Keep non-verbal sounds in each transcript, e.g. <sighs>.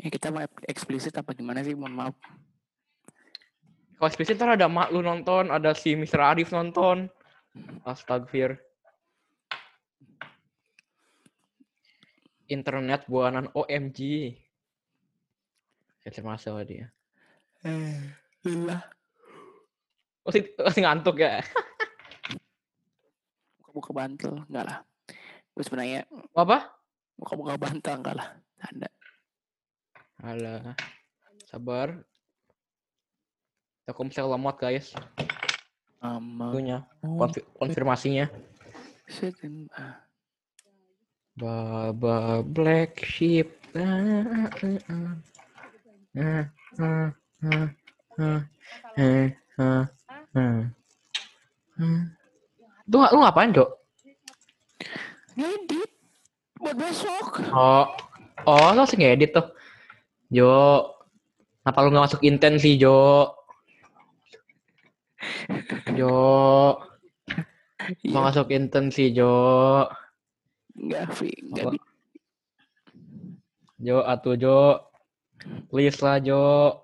Ya, kita mau eksplisit apa gimana sih? Mohon maaf. Kalau eksplisit ntar ada mak lu nonton, ada si Mr. Arif nonton. Astagfir. Internet buanan OMG. Kecil masuk dia. Eh, lah. Masih, masih ngantuk ya? <laughs> Buka-buka bantal. Enggak lah. Gue sebenarnya Apa? buka-buka bantal enggak lah. Ada. Alah. Sabar. Telkomsel lemot guys. Ama. Itunya. Konfi- konfirmasinya. Second. ah. Baba Black Sheep. Ah, ah, ah. Ah, ah. Lu, lu ngapain, Dok? Ngedit. Buat besok. Oh, oh, lu harus ngedit tuh. Jo, kenapa lu nggak masuk inten sih, Jo? Jo, mau masuk inten sih, Jo. Enggak, Vi. Enggak. Apa? Jo, atuh Jo. Please lah, Jo.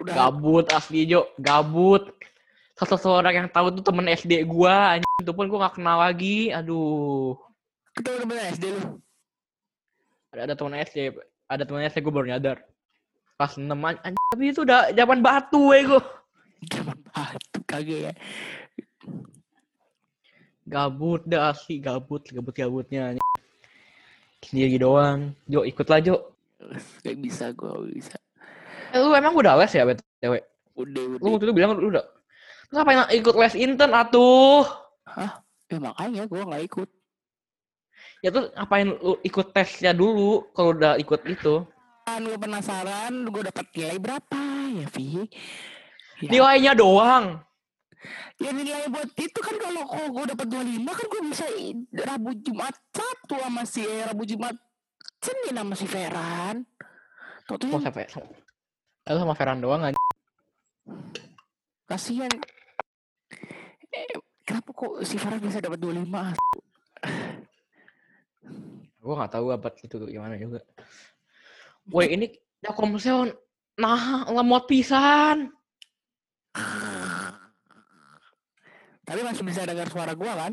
Udah. Gabut asli Jo, gabut. Satu seorang yang tahu tuh temen SD gua, anjing itu pun gua gak kenal lagi. Aduh. Kita udah bener SD lu. Ada ada temen SD, ada temen SD gua baru nyadar. Pas 6 anjing, tapi itu udah zaman batu eh gua. Zaman batu kagak ya. Gabut dah asli, gabut, gabut-gabutnya anjing. Sendiri doang. Jo, ikut lah Jo. Gak bisa gue bisa. Eh, lu emang udah les ya, BTW? Udah, Lu udah. waktu itu bilang lu udah. Lu ngapain ikut les intern atuh? Ya makanya gue gak ikut. Ya tuh ngapain lu ikut tesnya dulu kalau udah ikut itu? Kan gue penasaran gue dapat nilai berapa ya Vi? Ya, Nilainya doang. ya nilai buat itu kan kalau gue dapat 25 kan gue bisa Rabu Jumat Sabtu sama si eh, Rabu Jumat Senin sama si Feran. Tuh tuh Oh, sampai sama, lu sama Ferran doang aja. kasihan. Eh, kenapa kok si Feran bisa dapat 25? Gua nggak tahu apa itu tuh gimana juga. Woi, ini Telkomsel nah lemot pisan. Tapi masih bisa dengar suara gue kan?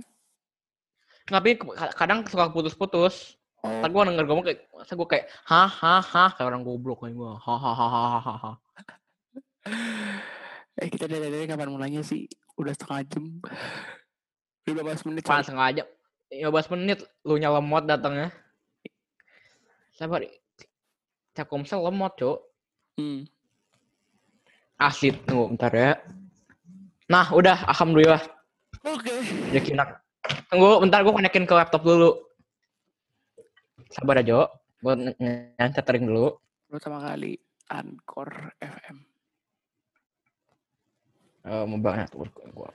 Tapi kadang suka putus-putus. Oh, Ntar gua denger ngomong kayak, masa gua kayak, ha ha ha, kayak orang goblok kayak gua. Ha ha ha ha ha ha. <laughs> eh kita dari dari kapan mulainya sih? Udah setengah jam. 15 menit. Pan Cok. Sengaja 15 menit lu nya lemot datangnya. Sabar. Telkomsel lemot, Cuk. Hmm. Asli tunggu bentar ya. Nah, udah alhamdulillah. Oke. Udah kinak. Tunggu bentar gua konekin ke laptop dulu. Sabar aja, Jo. Gua ng- ng- nge-tethering dulu. Pertama kali Anchor FM. Eh, mobile network gua.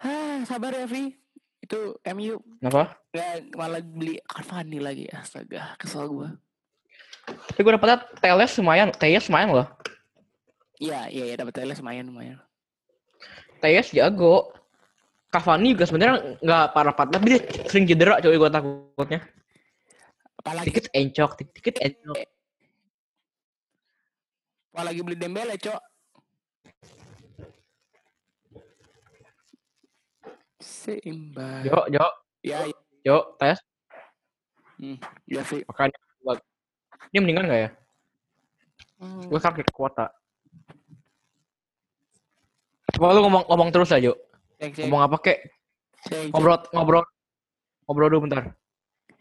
Hah, sabar ya, Vi. Itu MU Kenapa? nggak malah beli Cavani lagi. Astaga, kesel gua. Tapi gua dapetnya Teles lumayan, Teles lumayan loh. Iya, iya, iya dapat tele lumayan lumayan. Teles jago. Cavani juga sebenarnya nggak parah-parah, tapi dia sering cedera coy gua takutnya. Apalagi Dikit encok, dikit encok. apalagi beli Dembele, Cok. Seimbang. Jo, Jo, Ya, ya, Jo, tes. ya, Vi. Makanya gua- dia meninggal nggak ya? Hmm, Gue sakit kuota. Coba lu ngomong ngomong terus aja. cek, cek, Ngomong apa kek? cek, Ngobrol ngobrol ngobrol dulu bentar.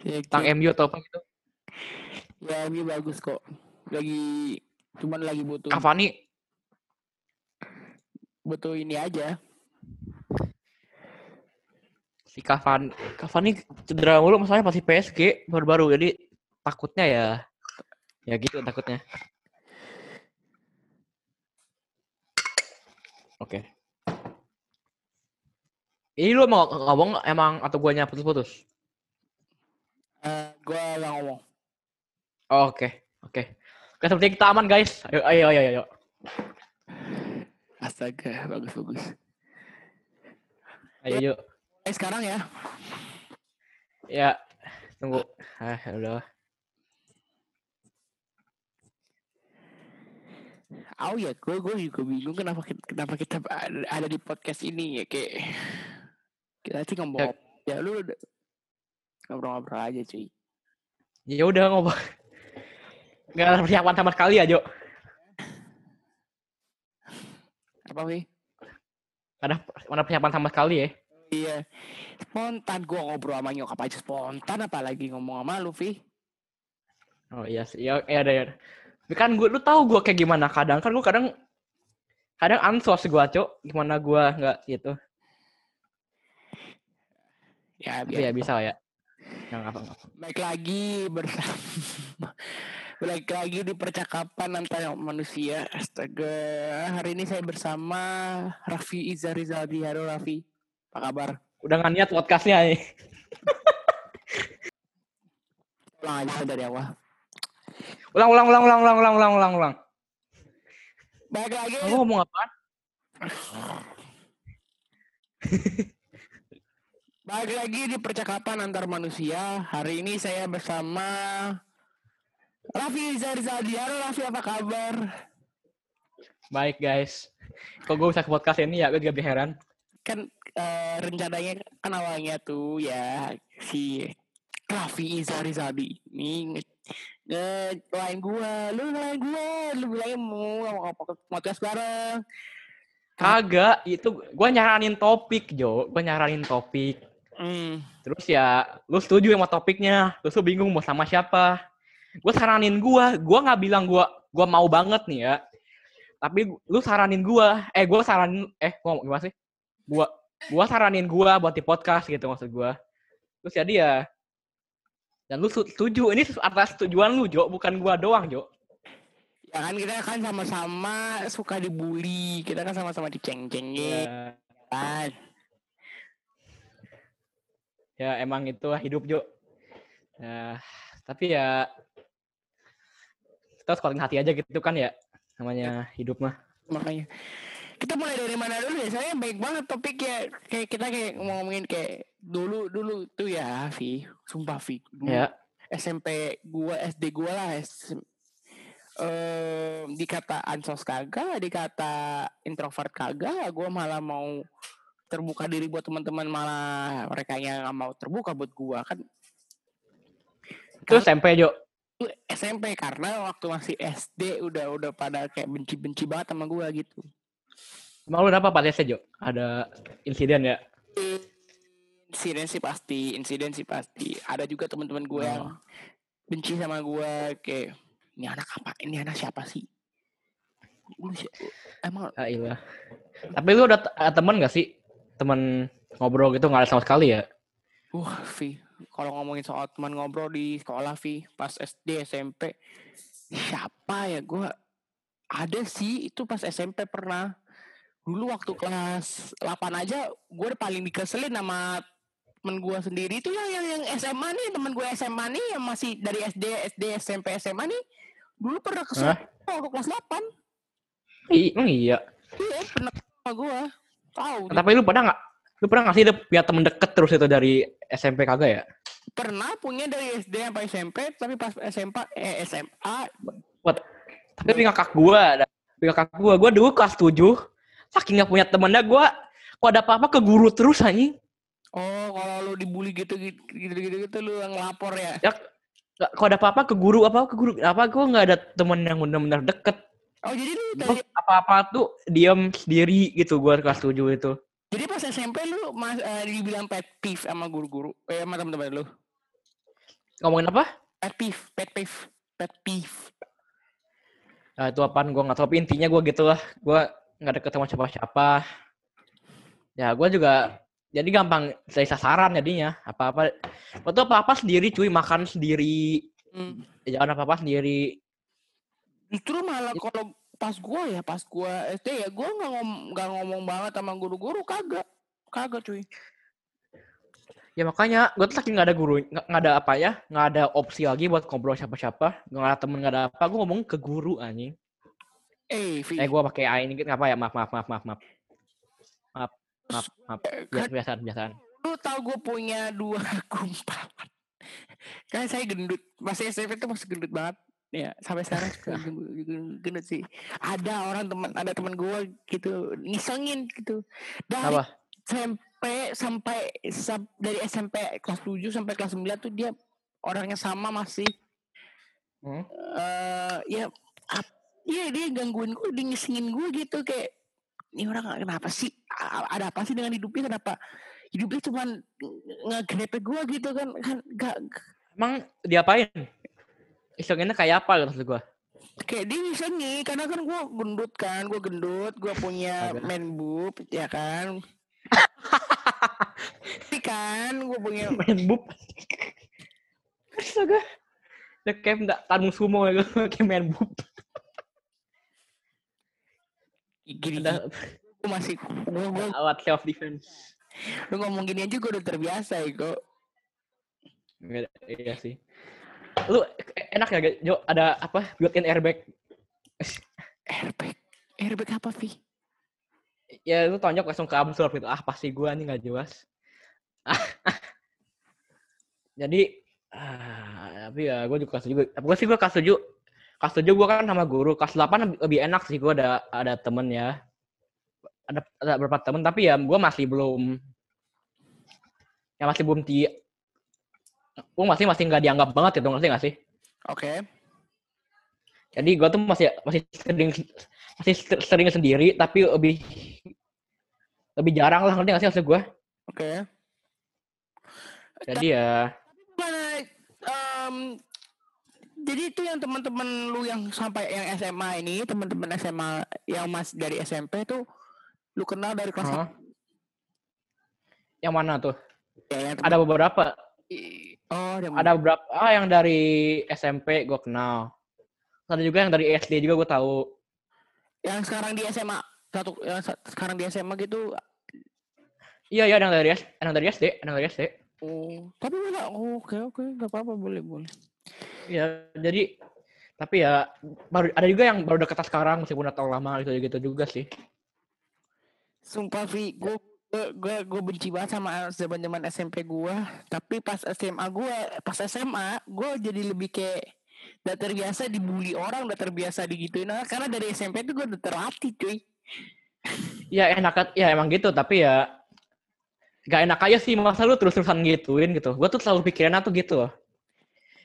cek, cek. MU atau apa gitu. Ya, MU bagus kok. Lagi cuman lagi butuh Cavani butuh ini aja. Si Cavani Cavani cedera mulu masalahnya pasti PSG baru-baru jadi takutnya ya ya gitu takutnya. Oke. Ini lu mau ngomong emang atau guanya putus-putus? Eh, gua nggak ngomong. Oh, Oke, oke. Oke, seperti kita aman guys. Ayo, ayo, ayo, ayo. Astaga, bagus bagus. Ayo, yuk. Eh, sekarang ya. Ya, Tunggu. Ah, ya udah. Oh ya, gue gue juga bingung kenapa kita, kenapa kita ada, di podcast ini ya kayak kita sih ngomong ya, lu udah ngobrol-ngobrol aja cuy. Ya udah ngobrol. Gak ada persiapan sama sekali ya, Jo. Apa sih? Ada mana persiapan sama sekali ya? Iya. Spontan gue ngobrol sama nyokap aja spontan apalagi ngomong sama lu, Vi. Oh iya sih. Ya, ya ada ya. Tapi kan gue, lu tahu gue kayak gimana kadang kan gue kadang kadang ansos gue cok gimana gue nggak gitu Ya, biar. ya bisa ya yang apa apa Baik lagi bersama Baik lagi di percakapan antara manusia Astaga Hari ini saya bersama Raffi Iza Rizaldi Halo Raffi Apa kabar? udah nggak niat podcastnya nih <laughs> Ulang aja dari awal. Ulang ulang ulang ulang ulang ulang ulang ulang ulang. Baik lagi. Kamu ngomong apa? <laughs> Baik lagi di percakapan antar manusia. Hari ini saya bersama Raffi Iza Rizaldi Halo Raffi apa kabar? baik guys. Kok gue bisa ke podcast ini ya? Gue juga heran. Kan eh, rencananya kan awalnya tuh ya si Raffi Iza Rizaldi ini nge, nge lain gua, lu lain gua, lu bilangnya mau mau podcast bareng. kagak itu gue nyaranin topik Jo. Gue nyaranin topik. Hmm. terus ya lu setuju sama topiknya? Terus lu bingung mau sama siapa? Gue saranin gue gue nggak bilang gue gue mau banget nih ya. Tapi lu saranin gue eh gue saranin eh ngomong gimana sih? Gue gue saranin gue buat di podcast gitu maksud gue terus jadi ya dan lu setuju ini atas tujuan lu Jo. Bukan gue doang Jo. Ya kan kita kan sama-sama suka dibully, kita kan sama-sama diceng-cengin. Ya, kan. ya emang itu hidup Jo. Ya tapi ya kita harus kuatin hati aja gitu kan ya namanya hidup mah. Makanya kita mulai dari mana dulu ya? Saya baik banget topiknya. Kayak kita kayak ngomongin kayak dulu dulu tuh ya, Vi. Sumpah, Vi. Dulu ya SMP gua SD gua lah S- eh dikata ansos kagak dikata introvert kagak gua malah mau terbuka diri buat teman-teman malah mereka yang nggak mau terbuka buat gua kan itu SMP Jo SMP karena waktu masih SD udah udah pada kayak benci-benci banget sama gua gitu Emang lu kenapa pada Jo? Ada insiden ya? insiden sih pasti insiden sih pasti ada juga teman-teman gue yang Oh. benci sama gue kayak ini anak apa ini anak siapa sih Lu si- emang Ah, iya. Tapi lu udah temen gak sih? Temen ngobrol gitu nggak ada sama sekali ya? Wah, Vi, kalau ngomongin soal teman ngobrol di sekolah, Vi, pas SD, SMP, siapa ya? Gue ada sih, itu pas SMP pernah. Dulu waktu kelas 8 aja, gue paling dikeselin sama temen gue sendiri. Itu yang, yang, yang SMA nih, temen gue SMA nih, yang masih dari SD, SD, SMP, SMA nih. Dulu pernah kesel waktu kelas 8. I- Emang iya. Iya, pernah sama gue. Tahu, Tapi lu pernah nggak? Lu pernah nggak sih ada punya temen deket terus itu dari SMP kagak ya? pernah punya dari SD sampai SMP, tapi pas SMP, eh, SMA, Tapi punya kakak gua, ada kakak gua, gua dulu kelas 7 saking nggak punya temennya gua kok ada apa-apa ke guru terus anjing. Oh, kalau lu dibully gitu gitu gitu gitu, gitu lu yang lapor ya. Nggak- Kok ada apa-apa ke guru apa ke guru apa gua nggak ada temen yang benar-benar deket. Oh, jadi lu dari, apa-apa tuh diam sendiri gitu gua kelas 7 itu. jadi pas SMP lu mas eh, dibilang pet peeve sama guru-guru, eh sama teman-teman lu. Ngomongin apa? Pet peeve, pet peeve, pet peeve. Nah, itu apaan gue nggak tahu tapi intinya gue gitu lah gue nggak deket sama siapa-siapa. Ya gue juga jadi gampang saya sasaran jadinya. Apa-apa waktu apa-apa sendiri cuy makan sendiri. Hmm. jangan apa-apa sendiri. Justru malah kalau pas gua ya, pas gua SD ya, gua nggak ngom nggak ngomong banget sama guru-guru kagak. Kagak cuy. ya makanya gue tuh saking nggak ada guru nggak nggak ada apa ya nggak ada opsi lagi buat ngobrol siapa-siapa. Nggak ada temen nggak ada apa gue ngomong ke guru anjing Eh, eh gue pakai A ini apa ya? Maaf maaf maaf maaf maaf. Maaf maaf maaf. Eh, ya, kan biasa biasa biasa. Lu tau gue punya dua <laughs> kumparan. kan saya gendut. Masih SMP itu masih gendut banget. Ya, sampai sekarang juga <laughs> gendut sih. Ada orang teman, ada teman gue gitu ngisengin gitu. Dari apa? SMP sampai dari SMP kelas 7 sampai kelas 9 tuh dia orangnya sama masih. Hmm? Uh, ya iya dia gangguin gue dia ngisengin gue gitu kayak ini orang kenapa sih ada apa sih dengan hidupnya kenapa hidupnya cuman ngegrepe gue gitu kan kan gak Emang diapain? Isenginnya kayak apa gitu gue? kayak dia ngisengin karena kan gue gendut kan gue gendut gue punya man boob ya kan <laughs> Tapi kan gue punya Main bub. <laughs> Astaga. Udah kayak enggak tanu sumo ya <laughs> kayak main bub. Gini Ada gue <laughs> masih gue gue alat self defense. lu ngomong gini aja gue udah terbiasa ya kok Iya sih. Lu enak ya Jo ada apa built-in airbag. airbag airbag apa Vi Ya lu tonjok langsung ke absorb gitu. Ah pasti gua nih nggak jelas. <laughs> Jadi ah, tapi ya gue juga setuju. Gue sih gue kelas tujuh kelas tujuh gue kan sama guru. Kelas 8 lebih enak sih gue ada ada temen ya. Ada ada beberapa temen tapi ya gue masih belum ya masih belum di gue masih masih nggak dianggap banget gitu ngerti nggak sih? oke Jadi gue tuh masih masih sering masih ser- sering sendiri tapi lebih lebih jarang lah ngerti nggak sih maksud gue? oke Jadi ya em, jadi itu yang teman-teman lu yang sampai yang SMA ini teman-teman SMA yang mas dari SMP tuh lu kenal dari kelas Hah? yang mana tuh? ya, yang Ada beberapa. oh ada, Ada beberapa. Ah yang dari SMP gue kenal. Ada juga yang dari SD juga gue tahu. yang sekarang di SMA satu yang sekarang di SMA gitu Iya iya ada yang dari yang dari SD, ada yang dari SD. oh tapi mana oh, oke oke nggak apa-apa boleh boleh Iya jadi tapi ya baru ada juga yang baru deket sekarang meskipun udah tahu lama gitu gitu juga sih. sumpah Vi gue gue gue benci banget sama zaman zaman SMP gue tapi pas SMA gue pas SMA gue jadi lebih kayak udah terbiasa dibully orang udah terbiasa digituin orang. karena dari SMP tuh gue udah terlatih cuy Iya enak ya emang gitu tapi ya gak enak aja sih masa lu terus-terusan gituin gitu. Gue tuh selalu pikirannya tuh gitu loh.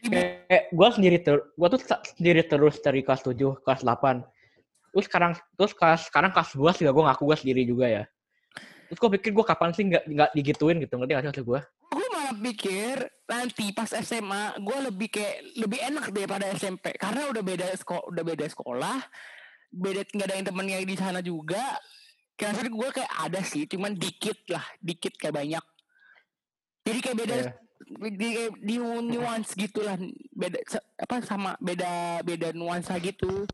Kayak gue sendiri ter, gue tuh sendiri terus dari kelas 7, kelas 8. Terus sekarang terus kelas sekarang kelas 12 juga gue ngaku gue sendiri juga ya. Terus gue pikir gue kapan sih nggak nggak digituin gitu ngerti gak sih gue? gue malah pikir nanti pas SMA gue lebih kayak lebih enak daripada SMP karena udah beda sekolah udah beda sekolah beda nggak ada yang temennya di sana juga karena gue kayak ada sih cuman dikit lah dikit kayak banyak jadi kayak beda Iya. Di, di nuance gitu lah beda apa sama beda beda nuansa gitu.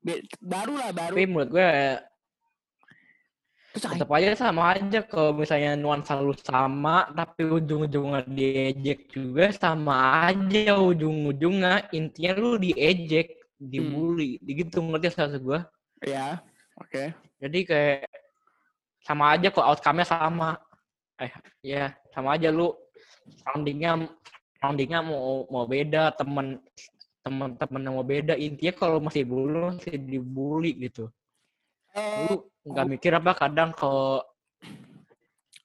Be- baru lah baru. Tapi menurut gue ya, terus tetap aja sama aja. Kalau misalnya nuansa lu sama tapi ujung-ujungnya diejek juga sama aja ujung-ujungnya. Intinya lu diejek dibully. Gitu ngerti maksud gue. Ya oke. Jadi kayak sama aja kok outcome-nya sama. Eh ya sama aja lu soundingnya soundingnya mau mau beda temen temen-temen yang mau beda. Intinya kalau masih dulu masih dibully gitu. Eh, lu nggak mikir apa kadang kalau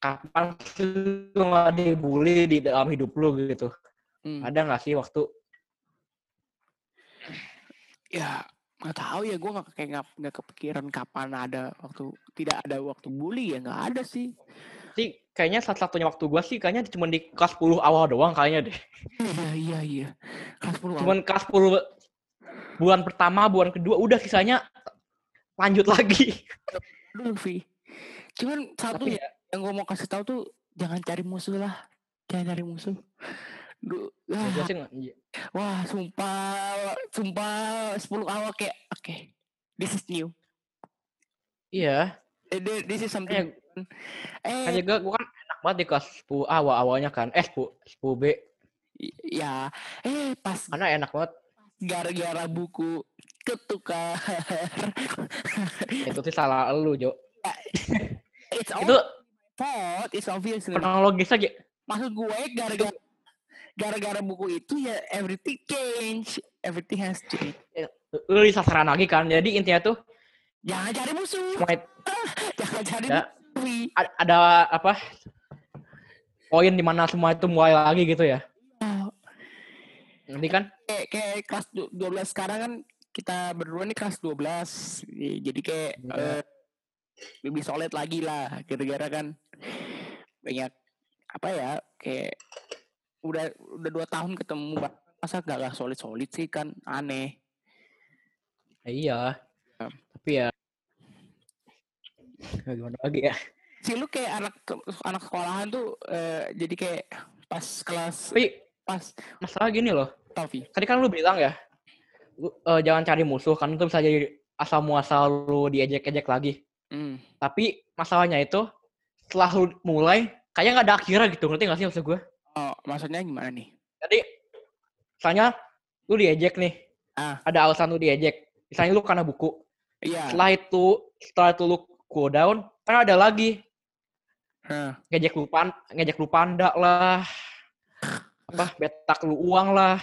kapan sih lu nggak dibully di dalam hidup lu gitu? Hmm. ada nggak sih waktu? Ya nggak tahu ya. Gue nggak kayak nggak nggak kepikiran kapan ada waktu tidak ada waktu bully ya nggak ada sih. Sih kayaknya satu-satunya waktu gua sih kayaknya cuma di kelas 10 awal doang kayaknya deh. Iya iya iya. Kelas 10 awal. cuman kelas 10 bulan pertama bulan kedua udah sisanya lanjut lagi. Dulu Vi. Cuman satu Tapi ya yang gue mau kasih tahu tuh jangan cari musuh lah. Jangan cari musuh. Duh, ya, sih nggak- wah sumpah sumpah 10 awal kayak oke. This is new. Iya. Eh, thi- this is something kayak eh kan juga gua kan enak banget di kelas 10 awal awalnya kan. Eh 10 10 B. Ya eh pas karena enak banget. gara-gara buku ketukar. <laughs> Itu sih salah lu Jo. It's itu fault it's obviously kronologis aja maksud gue gara-gara gara-gara buku itu ya everything change. Everything has changed. Lu di sasaran lagi kan. Jadi intinya tuh jangan cari musuh. <laughs> Jangan cari Ya. A- ada apa? Poin di mana semua itu mulai lagi gitu ya. Nanti kan? Kayak kayak kelas du- 12 sekarang kan kita berdua nih kelas 12 Iya, jadi kayak Iya. eh, lebih solid lagi lah gara-gara kan banyak apa ya kayak udah udah dua tahun ketemu masa gak, gak solid solid sih kan? Aneh. Ya iya. Ya. Tapi ya gimana lagi ya. sih lu kayak anak anak sekolahan tuh eh, jadi kayak pas kelas Tapi pas masalah gini loh. Tavi Tadi kan lu bilang ya, lu, eh, jangan cari musuh kan itu bisa jadi asal muasal lu diejek-ejek lagi. hmm. Tapi masalahnya itu setelah lu mulai kayaknya nggak ada akhirnya gitu, ngerti nggak sih maksud gue? oh, maksudnya gimana nih Jadi misalnya lu diejek nih, Ah. ada alasan lu diejek. Misalnya lu karena buku. iya Setelah itu, setelah itu lu cool down, kan ada lagi Hah. ngejek lu pan, ngejek lu panda lah, apa betak lu uang lah.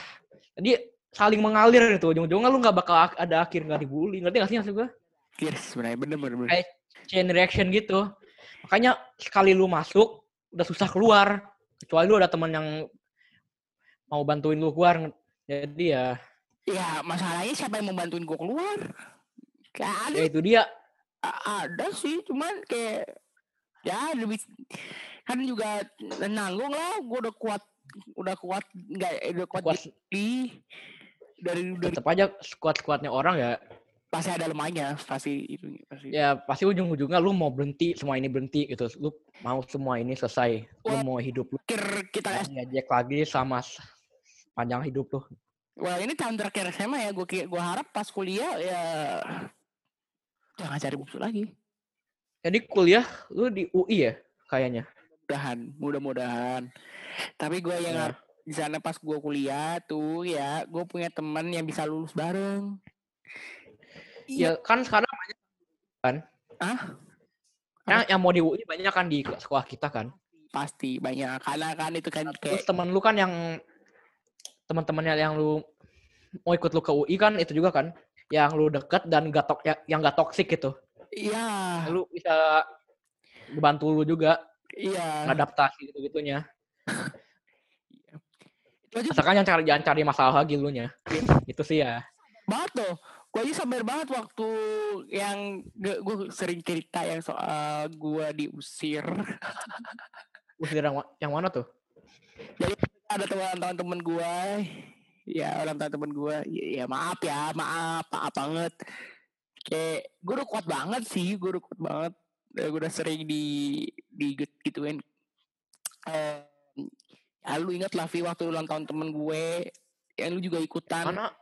Jadi saling mengalir gitu. Ujung-ujungnya lu nggak bakal ak- ada akhir nggak dibully. Ngerti nggak sih maksud gue? Yes, sebenarnya bener bener, bener. Kayak chain reaction gitu. Makanya sekali lu masuk udah susah keluar. Kecuali lu ada teman yang mau bantuin lu keluar. Jadi ya, Ya masalahnya siapa yang mau bantuin gue keluar? Gak ada, ya itu dia. Ada sih, cuman kayak ya lebih kan juga nanggung lah. Gue udah kuat, udah kuat nggak udah kuat, Kuat, di dari dari tetap aja squad-squadnya orang ya. pasti ada lemahnya, pasti itu pasti. Ya pasti ujung-ujungnya lu mau berhenti, semua ini berhenti gitu. Lu mau semua ini selesai. Lu Wah. mau hidup lu kita ngejek lagi sama panjang hidup lu. Wah ini tahun terakhir SMA ya, gue gue harap pas kuliah ya jangan cari musuh lagi. Jadi kuliah lu di UI ya kayaknya. Mudahan, mudah-mudahan. Tapi gue yang Ya. harap di sana pas gue kuliah tuh ya gue punya teman yang bisa lulus bareng Ya kan sekarang banyak kan. Ah? Yang, yang mau di UI banyak kan di sekolah kita kan. pasti banyak karena kan itu kan Terus kayak temen lu kan yang teman-temannya yang lu mau ikut lu ke UI kan itu juga kan yang lu deket dan gak tok ya, yang gak toksik gitu. iya Lu bisa bantu lu juga iya adaptasi gitu gitunya. Asalkan yang cari jangan cari masalah lagi lu nya. itu sih ya. banget tuh gue aja sabar banget waktu yang gue sering cerita yang soal gue diusir Usir yang, yang mana tuh? ada teman teman gue ya orang tua teman gue ya, ya maaf ya maaf maaf banget. Kayak gue udah kuat banget sih gue udah kuat banget. Gue udah sering di di gituin. Eh ya lu ingat lah Vi waktu ulang tahun temen gue yang lu juga ikutan. Mana?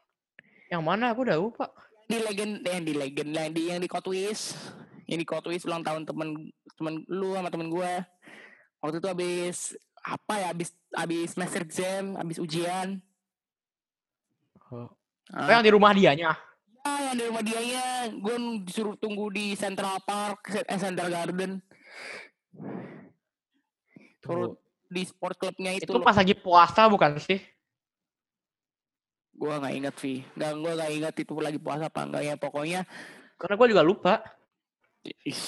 Yang mana? Aku udah lupa. di legend yang di legend yang di yang di Kotwis yang di Kotwis ulang tahun temen temen lu sama temen gue waktu itu habis apa ya habis habis semester exam habis ujian Oh, Ah. yang di rumah dianya. Ah, yang di rumah dianya, gue disuruh tunggu di Central Park, eh, Central Garden, suruh di sport clubnya itu. Itu pas lagi puasa bukan sih? Gue nggak inget sih, nggak gue nggak inget itu lagi puasa apa enggak ya. Pokoknya, Karena gue juga lupa. ih,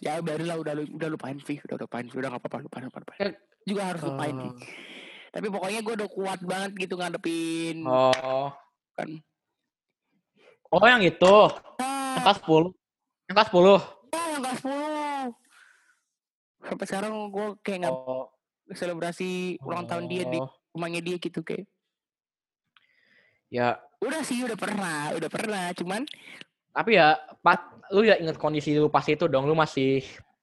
ya baru lah udah udah lupain Vi, udah lupain Vi, udah nggak apa-apa lupain, lupain, lupain. Ya, Juga harus lupain Vi. Oh. Tapi pokoknya gue udah kuat banget gitu ngadepin Oh. Kan. Oh yang itu. Yang kelas 10. Yang kelas 10. ya, yang kelas 10 Sampai sekarang gue kayak nggak Oh. selebrasi ulang tahun dia di Oh. rumahnya dia gitu kayak. Ya, Udah sih, udah pernah, udah pernah. Cuman tapi ya pat, lu ya inget kondisi lu pas itu dong, lu masih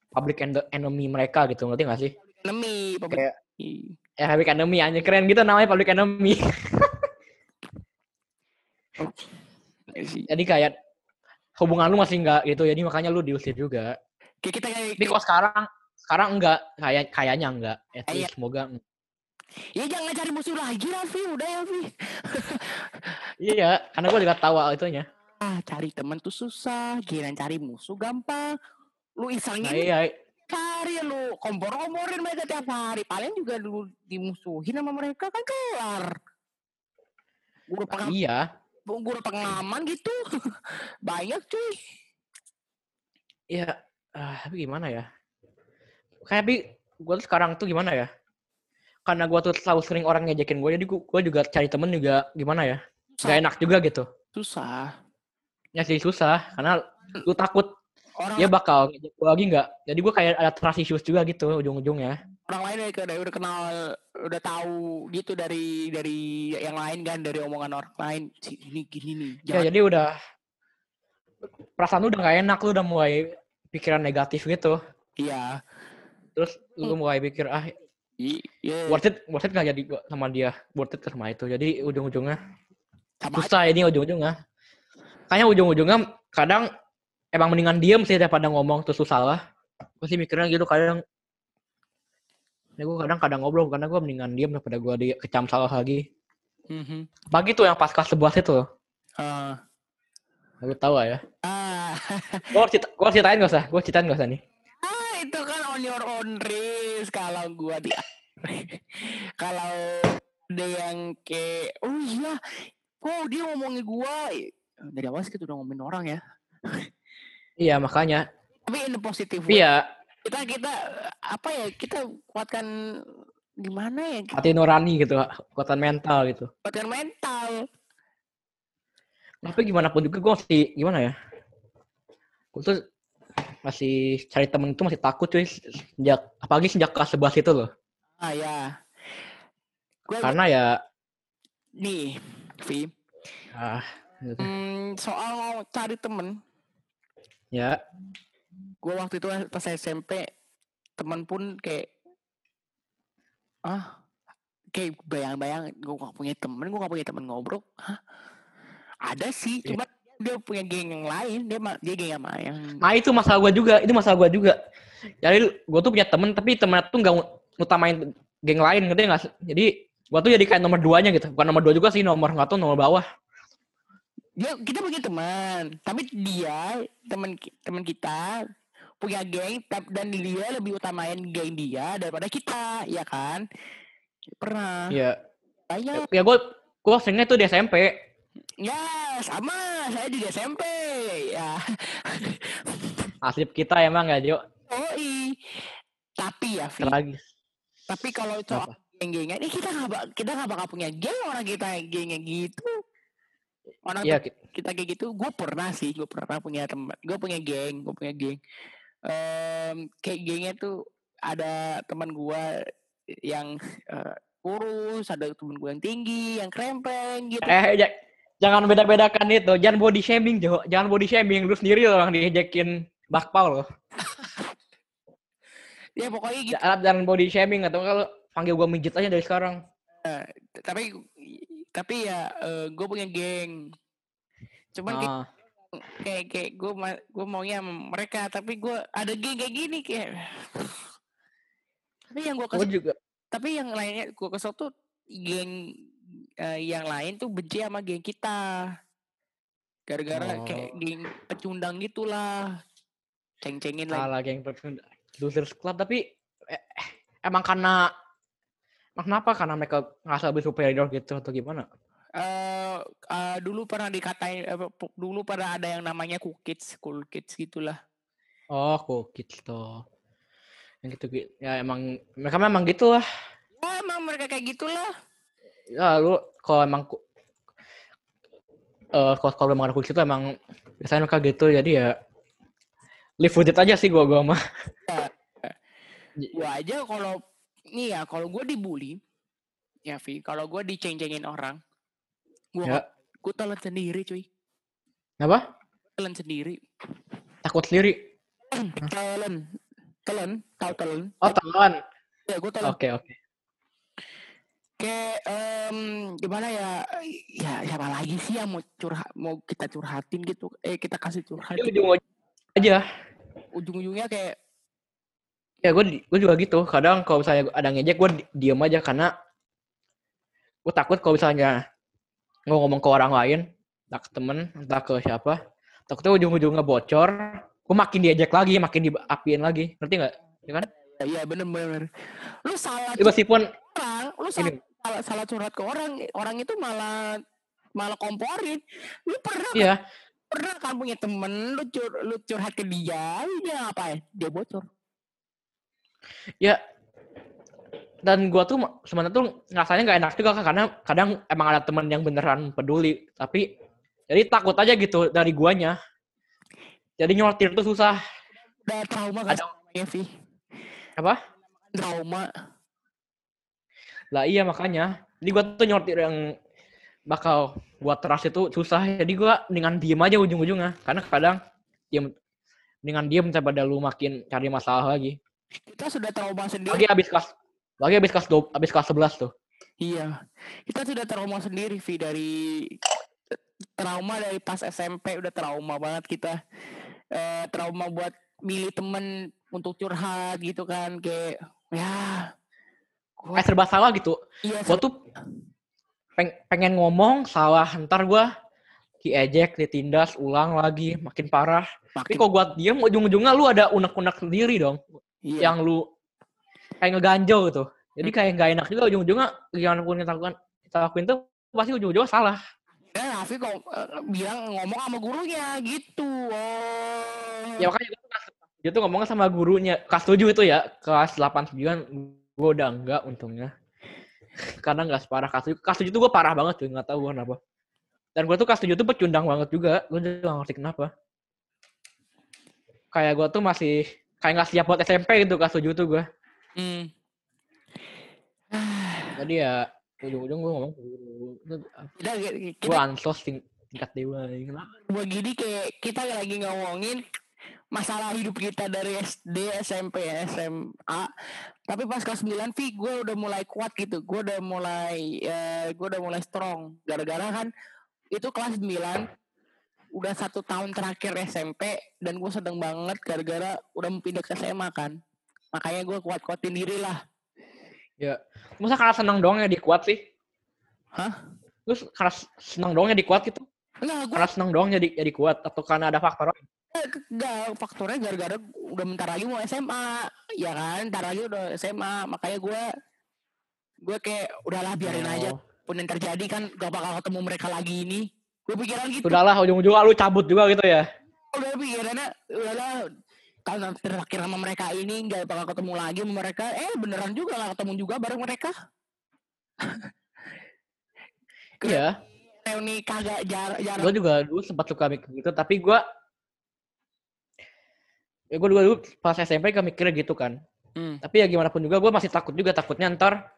public en- enemy mereka gitu, ngerti gak sih? enemy, public Kayak enemy. ya public enemy aja keren gitu namanya public enemy. <laughs> Ya jadi kayak hubungan lu masih enggak gitu, jadi makanya lu diusir juga. Kayak kita kayak, Tapi kok sekarang sekarang enggak, kayak kayaknya enggak. At Iya. least semoga ya jangan cari musuh lagi lah, Vi. Udah ya, Vi. Iya, karena gue juga tahu itunya. Ah, cari teman tuh susah. Giliran cari musuh gampang. Lu Nah isengin, iya, hari lu kompor-komporin mereka tiap hari. Paling juga lu dimusuhin sama mereka kan kelar. Guru pengalaman, Iya. Guru pengalaman gitu. <laughs> Banyak cuy. Ya, ah, tapi gimana ya? Kayak tapi gue tuh sekarang tuh gimana ya? Karena gue tuh selalu sering orang ngejekin gue, jadi gue juga cari temen juga gimana ya? Gak enak juga gitu. Susah. Ya sih susah, karena lu takut Orang dia bakal ngejek gue lagi nggak. Jadi gue kayak ada trust issues juga gitu ujung-ujungnya. Orang lain udah, udah, udah kenal udah tahu gitu dari dari yang lain kan dari omongan orang lain si ini gini nih Ya jangan jadi udah perasaan lu udah gak enak, lu udah mulai pikiran negatif gitu. iya Terus lu mulai pikir ah iya worth it, worth it gak jadi sama dia, worth it sama itu. Jadi ujung-ujungnya sama aja. susah ini ujung-ujungnya. Kayaknya ujung-ujungnya kadang emang mendingan diem sih daripada ngomong terus susah lah. Sih mikirnya gitu kadang. Ya gue kadang kadang ngobrol karena gue mendingan diem daripada gue dikecam salah lagi. Mhm. Pagi tuh yang pas kelas 11 itu. Ah. Lu tahu ya. ah <laughs> Gue harus cerita, gua harus ceritain gak usah? Gue ceritain gak usah nih? Ah, itu kan on your own risk kalau gua di <laughs> kalau ada yang kayak oh iya oh dia ngomongin gua dari awal sih kita udah ngomongin orang ya <laughs> Iya makanya. tapi in a positive Tapi way ya kita kita apa ya kita kuatkan gimana ya hati nurani gitu, kekuatan mental gitu. kuatkan mental Tapi gimana pun juga gue masih gimana ya? Gue tuh masih cari temen itu masih takut cuy sejak apalagi sejak kelas 11 itu loh. ah ya gua Karena ya nih Vi ah gitu. hmm, soal mau cari temen ya gue waktu itu pas SMP teman pun kayak ah kayak bayang-bayang gue gak punya temen gue gak punya temen ngobrol Hah? ada sih Iya. cuma dia punya geng yang lain dia dia geng sama yang nah itu masalah gue juga itu masalah gue juga jadi gue tuh punya temen tapi temen tuh nggak ngutamain geng lain nggak sih? jadi gue tuh jadi kayak nomor duanya gitu bukan nomor dua juga sih nomor nggak tuh nomor bawah dia kita punya teman. Tapi dia teman teman kita punya geng dan dia lebih utamain geng dia daripada kita ya kan? Pernah? Ya banyak. Ya gue gue seringnya tuh di SMP ya sama. Saya di SMP ya. <laughs> Asip kita emang gak Jo. Oi. Tapi ya, tragis tapi kalau soal geng-gengan, ini kita nggak kita nggak bakal punya geng orang kita gengnya gitu. Orang Iya, tuh- kita kayak gitu, gue pernah sih, gue pernah punya teman, gue punya geng, gue punya geng. Em, kayak gengnya tuh ada teman gue yang eh, kurus, ada teman gue yang tinggi, yang krempeng gitu. Eh, ja- jangan beda-bedakan itu. Jangan body shaming, Jo. Jangan body shaming. Lu sendiri loh yang dijekin bakpao loh. <laughs> Ya pokoknya gitu. Jangan, body shaming atau kalau panggil gua mijit aja dari sekarang. Tapi tapi ya gue punya geng. Cuman kayak Ah, kayak kayak gue gue maunya mereka tapi gue ada geng kayak gini kayak tapi yang gue gua kesel juga. tapi yang lainnya gue kesel tuh geng eh, yang lain tuh benci sama geng kita gara-gara kayak Oh. geng pecundang gitulah ceng-cengin lagi Salah geng Persunda. Losers Club tapi eh, eh, emang karena emang kenapa? Karena mereka ngerasa lebih superior gitu atau gimana? Eh, eh, dulu pernah dikatain pu- dulu pernah ada yang namanya cool kids cool kids gitulah Oh, kok gitu. Yang gitu, gitu. Ya emang mereka memang gitu lah. ya emang mereka kayak gitulah Ya lu kalau emang eh kalau kalau emang ada kucing itu emang biasanya mereka gitu jadi ya live with it aja sih gua gua mah. gue aja kalau nih ya kalau gue dibully ya Vi kalau gue diceng-cengin orang gue Ya. gue telan sendiri cuy Apa? telan sendiri Takut sendiri. telan telan tahu telan Oh, telan. ya gue telan Oke, oke. kayak em, gimana ya ya siapa lagi sih yang mau curhat mau kita curhatin gitu eh kita kasih curhat Jadi ujung aja. ujung-ujungnya kayak Ya gue gue juga gitu. Kadang kalau misalnya ada ngejek gue diem aja karena gue takut kalau misalnya gue ngomong ke orang lain, entah ke temen, entah ke siapa, takutnya ujung-ujungnya bocor, gue makin diejek lagi, makin diapiin lagi, ngerti nggak? ya kan? Iya bener bener. Lu salah Ya, meskipun orang, lu ini salah, salah, salah curhat ke orang, orang itu malah malah komporin. Lu pernah iya, pernah kan punya temen lu cur, lu curhat ke dia, dia apa ya? Dia bocor. Ya dan gua tuh sebenarnya tuh rasanya nggak enak juga karena kadang emang ada teman yang beneran peduli tapi jadi takut aja gitu dari guanya. Jadi nyortir tuh susah. Udah trauma Ada- sih Vi? apa? Trauma. lah iya makanya. Jadi gua tuh nyortir yang bakal gua trust itu susah. Jadi gua dengan diem aja ujung-ujungnya. Karena kadang diem dengan diem daripada lu makin cari masalah lagi Kita sudah trauma sendiri. lagi abis kelas lagi abis kelas dua abis kelas 11 tuh Iya. Kita sudah trauma sendiri Vi dari trauma dari pas SMP udah trauma banget kita. Eh, trauma buat milih temen untuk curhat gitu kan kayak ya gua kayak serba salah gitu iya gue tuh peng- pengen ngomong salah ntar gue diejek ditindas ulang lagi makin parah tapi makin kalau gue diem ujung-ujungnya lu ada unek-unek sendiri dong iya. yang lu kayak ngeganjel gitu. Jadi kayak nggak enak juga ujung-ujungnya gimana pun kita lakukan kita lakuin tuh pasti ujung-ujungnya salah. Dan Raffi kok eh, bilang ngomong sama gurunya gitu. Oh. ya makanya gue kelas dia tuh ngomongnya sama gurunya. Kelas 7 itu ya kelas 8 9 gue udah enggak untungnya. <laughs> Karena nggak separah kelas 7 kelas 7 tuh gue parah banget tuh nggak tahu gua kenapa. Dan gue tuh kelas 7 tuh pecundang banget juga. Gue juga nggak ngerti kenapa. Kayak gue tuh masih kayak nggak siap buat SMP gitu kelas 7 tuh gue Hmm. <sighs> jadi ya ujung-ujung gue ngomong guru kita gue ansos ting- tingkat dewa kenapa begini kayak kita lagi ngomongin masalah hidup kita dari SD, SMP, SMA. Tapi pas kelas 9 Vi gue udah mulai kuat gitu. Gue udah mulai eh, gue udah mulai strong. Gara-gara kan itu kelas 9 udah satu tahun terakhir SMP dan gue sedang banget gara-gara udah pindah ke SMA kan. Makanya gue kuat-kuatin diri lah. ya masa karena senang doang ya dikuat sih Hah? lu karena senang doang ya dikuat gitu Enggak, gue karena senang doang jadi jadi kuat atau karena ada faktor lain? enggak faktornya gara-gara udah bentar lagi mau SMA ya kan bentar lagi udah SMA makanya gue gue kayak udahlah biarin aja Oh. pun yang terjadi kan gak bakal ketemu mereka lagi ini gue pikiran gitu Sudahlah ujung-ujungnya lu cabut juga gitu ya. udah pikirannya udahlah kalau terakhir sama mereka ini nggak bakal ketemu lagi sama mereka eh beneran juga gak ketemu juga bareng mereka <laughs> Iya, reuni kagak jar jarang gue juga dulu sempat suka mikir gitu, tapi gue ya gue dulu pas SMP gak mikirnya gitu kan. Hmm. Tapi ya gimana pun juga gue masih takut juga takutnya ntar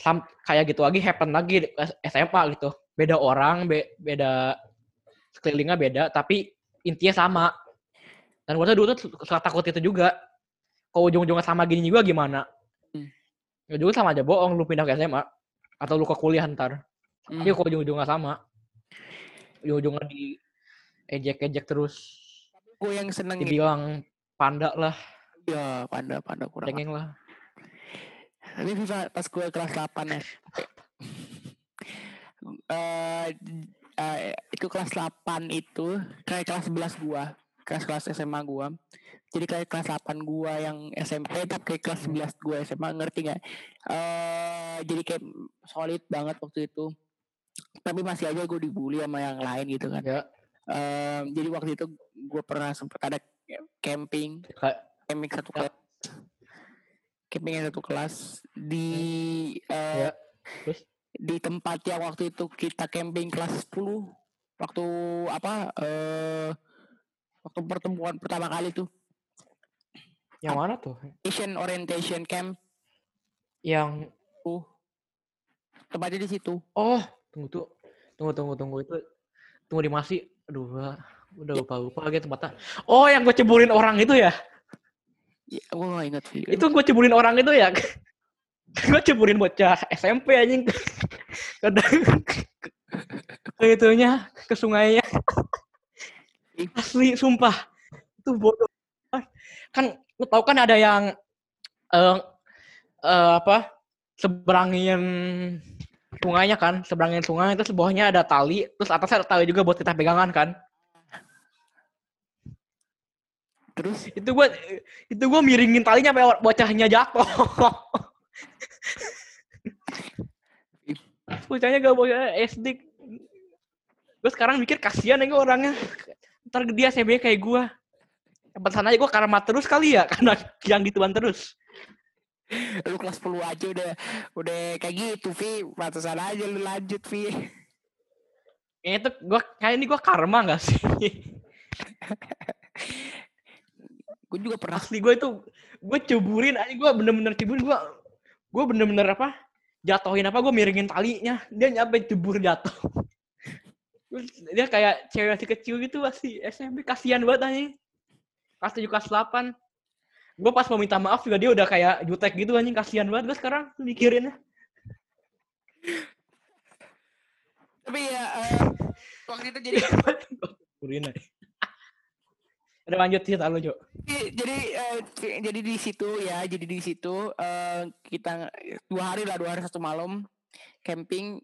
sam- kayak gitu lagi happen lagi SMA gitu. Beda orang, be- beda sekelilingnya beda, tapi intinya sama. Dan gue tuh dulu tuh suka takut itu juga. Kalau ujung-ujungnya sama gini juga gimana? Hmm. Ya juga sama aja bohong lu pindah ke SMA atau lu ke kuliah ntar. Hmm. Tapi kalau ujung-ujungnya sama, ujung-ujungnya di ejek-ejek terus, gue yang seneng dibilang panda lah, ya panda panda kurang cengeng lah. Ini pas gue kelas 8 ya. Eh eh, itu kelas 8 itu kayak kelas 11 gua, kelas-kelas SMA gua. Jadi kayak kelas 8 gua yang SMP tapi kayak kelas 11 gua SMA ngerti nggak? Eh jadi kayak solid banget waktu itu. Tapi masih aja gue dibully sama yang lain gitu kan. Ya, Eh, jadi waktu itu gue pernah sempat ada camping camping satu kelas camping yang satu kelas di eh, Ya, terus? Di tempat yang waktu itu kita camping kelas 10 waktu apa eh waktu pertemuan pertama kali tuh yang mana tuh? Asian orientation camp Yang tuh tempatnya di situ oh tunggu tuh, tunggu tunggu tunggu itu tunggu di masih, aduh udah lupa lupa lagi tempatnya. Oh yang gue ceburin orang itu ya? ya, gue gak inget sih Itu gue ceburin orang itu ya? Gue ceburin bocah SMP anjing. Kadang ke itunya ke sungainya. Asli sumpah itu bodoh. Kan lu tahu kan ada yang eh eh, apa seberangin sungainya kan seberangin sungai terus bawahnya ada tali terus atasnya ada tali juga buat kita pegangan kan Terus itu gua itu gua miringin talinya sampai bocahnya jatuh. <laughs> bocahnya gak bocah SD. Gue sekarang mikir kasihan ya orangnya. Ntar dia CB kayak gua. Pesan aja gua karma terus kali ya <laughs> karena yang gituan terus. lu kelas 10 aja udah udah kayak gitu Vi pantesan aja lu lanjut Vi Kayaknya tuh gua kayak ini gua karma gak sih? gue juga pernah Asli gue itu gue ceburin aja gue bener-bener ceburin gue gue bener-bener apa jatuhin apa gue miringin talinya. Dia nyampe cebur jatuh. <laughs> Dia kayak cewek masih kecil gitu masih SMP kasihan banget aja kelas tujuh kelas delapan. Gue pas mau minta maaf juga dia udah kayak jutek gitu anjing. Kasihan banget gue sekarang mikirinnya. Tapi ya eh, waktu itu jadi <laughs> udah lanjut cerita lu Jo. Jadi eh, jadi di situ ya jadi di situ eh, kita dua hari lah dua hari satu malam camping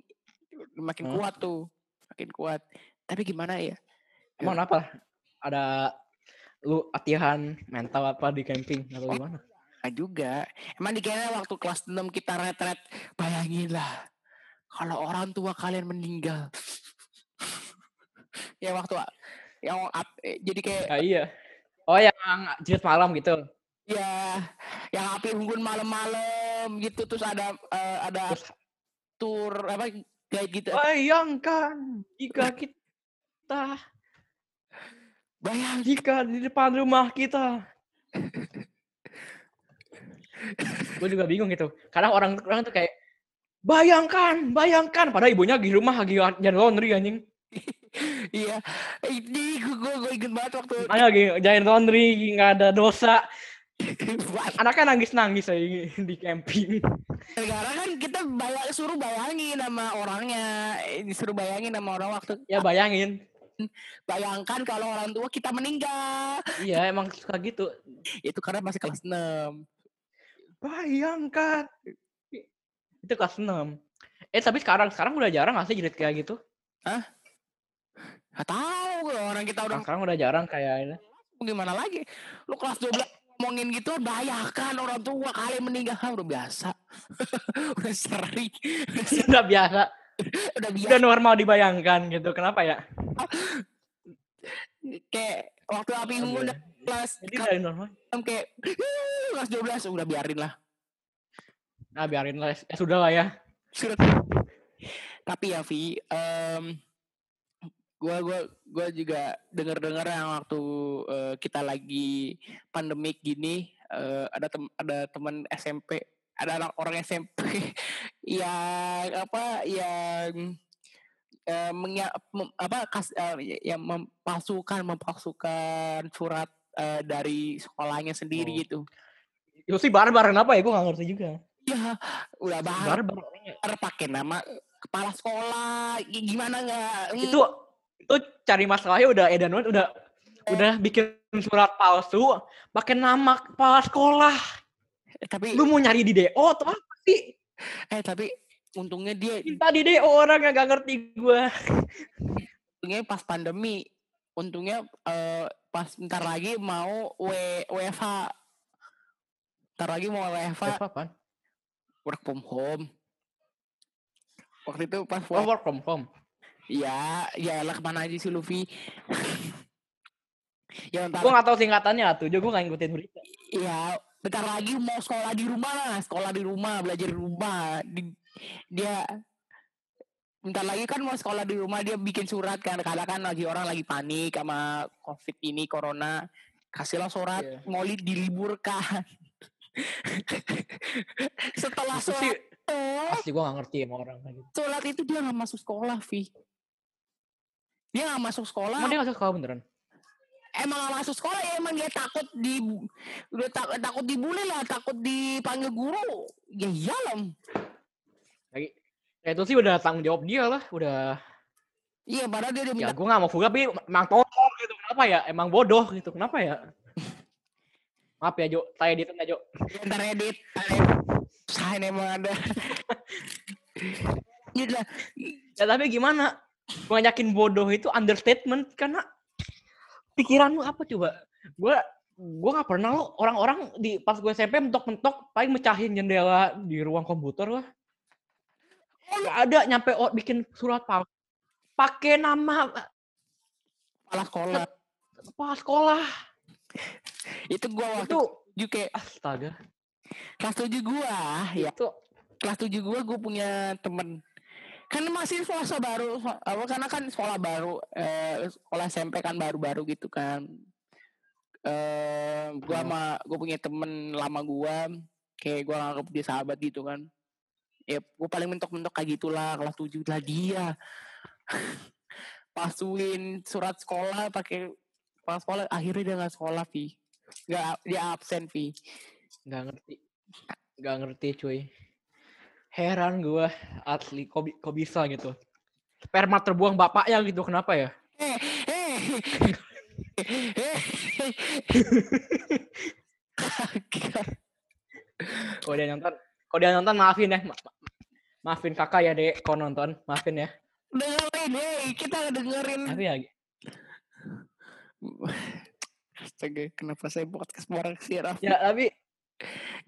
makin Hmm. kuat tuh makin kuat. Tapi gimana ya? Emang apa ada lu latihan mental apa di camping atau gimana? Nah juga. Emang dikira waktu kelas 6 kita retret bayangin lah kalau orang tua kalian meninggal. <laughs> Ya waktu yang ap- eh, jadi kayak ya iya oh yang jerit malam gitu ya yang api unggun malam-malam gitu terus ada eh, ada Terus- tur apa kayak gitu Bayangkan jika kita bayang jika di depan rumah kita. gue juga bingung gitu. Kadang orang orang tuh kayak bayangkan, bayangkan. Padahal ibunya di rumah lagi jalan laundry anjing. <laughs> iya ini gue gue inget banget waktu Makanya lagi laundry, nggak ada dosa. <laughs> Anaknya nangis-nangis aja di camping. Karena kan kita suruh bayangin sama orangnya, Eh, disuruh bayangin sama orang waktu Ya bayangin. bayangkan kalau orang tua kita meninggal. Iya emang suka gitu. Itu karena masih kelas 6. Bayangkan. Itu kelas 6. Eh tapi sekarang sekarang udah jarang nggak sih jerit kayak gitu? Gak tahu gue orang kita udah Sekarang udah jarang kayak ini. gimana lagi. Lu kelas 12 ngomongin gitu bayangkan orang tua kalian meninggal Ah, udah biasa. <laughs> udah sering. <laughs> udah biasa. udah biasa. Udah normal dibayangkan gitu. Kenapa ya? Kayak waktu api Aduh. unggun kelas Jadi dari normal. kayak kelas 12 udah biarin lah. Nah biarin lah. Ya sudah lah ya. Surat. Tapi ya Vi, em, gua gua gua juga dengar-dengar yang waktu eh, kita lagi pandemik gini eh, ada tem ada teman SMP, ada anak orang SMP <laughs> yang apa yang mengya- mem- apa kas, eh, yang mempalsukan mempalsukan surat eh, dari sekolahnya sendiri Oh. gitu. Itu sih barbar kenapa ya? Gue gak ngerti juga. Ya, udah bahar Barbar. pakai nama kepala sekolah gi- gimana nggak Itu itu cari masalahnya udah edan banget, udah udah bikin surat palsu pakai nama kepala sekolah. Eh, tapi Lu mau nyari di DO atau apa sih? eh tapi untungnya dia Minta di DO orang yang gak ngerti gue. untungnya pas pandemi untungnya eh, pas ntar lagi mau W WFH ntar lagi mau WFH Apa work from home waktu itu pas Oh, work from home. Ya ya lah ke mana aja sih Luffy? <laughs> Ya ntar Gue gak tahu singkatannya tuh, juga gue gak ngikutin berita. ya bentar lagi mau sekolah di rumah lah. Sekolah di rumah belajar di rumah. Di- dia bentar lagi kan mau sekolah di rumah dia bikin surat kan. Kadang kan lagi orang lagi panik sama covid ini corona. Kasihlah surat Iya. mau li- diliburkan. <laughs> Setelah sih sholat pasti gue gak ngerti sama orang gitu. sholat itu dia nggak masuk sekolah Vi dia nggak masuk sekolah. Emang dia gak suka sekolah beneran? emang gak masuk sekolah ya emang dia takut di udah tak- takut dibully lah takut dipanggil guru. Ya iyalah. Kayak ya itu sih udah tanggung jawab dia lah, udah. Iya padahal dia udah ya minta gue gak mau fuga tapi emang tolong gitu. Kenapa ya? Emang bodoh gitu kenapa ya? <laughs> Maaf ya Jo. Saya edit aja Jo. Ntar edit saya emang ada. <laughs> Gitu lah. Ya tapi gimana banyakin bodoh itu understatement karena pikiranmu apa coba gue gue nggak pernah lo orang-orang di pas gue SMP mentok-mentok paling mecahin jendela di ruang komputer lah. Gak ada nyampe oh, bikin surat palsu. Pakai nama Kepala sekolah. kepala sekolah. Itu gua waktu Itu kayak astaga. kelas tujuh gua ya. Itu Kelas tujuh gua gua punya temen kan masih sekolah baru apa karena kan sekolah baru eh, sekolah SMP kan baru-baru gitu kan eh gua Hmm. sama gua punya temen lama gua kayak gua nganggep dia sahabat gitu kan ya gua paling mentok-mentok kayak gitulah kelas tujuh lah dia <laughs> pasuin surat sekolah pakai pas sekolah akhirnya dia nggak sekolah pi nggak dia absen pi nggak ngerti. Nggak ngerti cuy. Heran gue asli kok, kok bisa gitu. Sperma terbuang bapaknya gitu kenapa ya? <laughs> Kalau dia nonton, kalau dia nonton maafin ya. Ma- ma- maafin kakak ya dek, kalau nonton maafin ya. dengerin hey kita dengerin Tapi ya Astaga, kenapa saya podcast bareng si Raffi? Ya tapi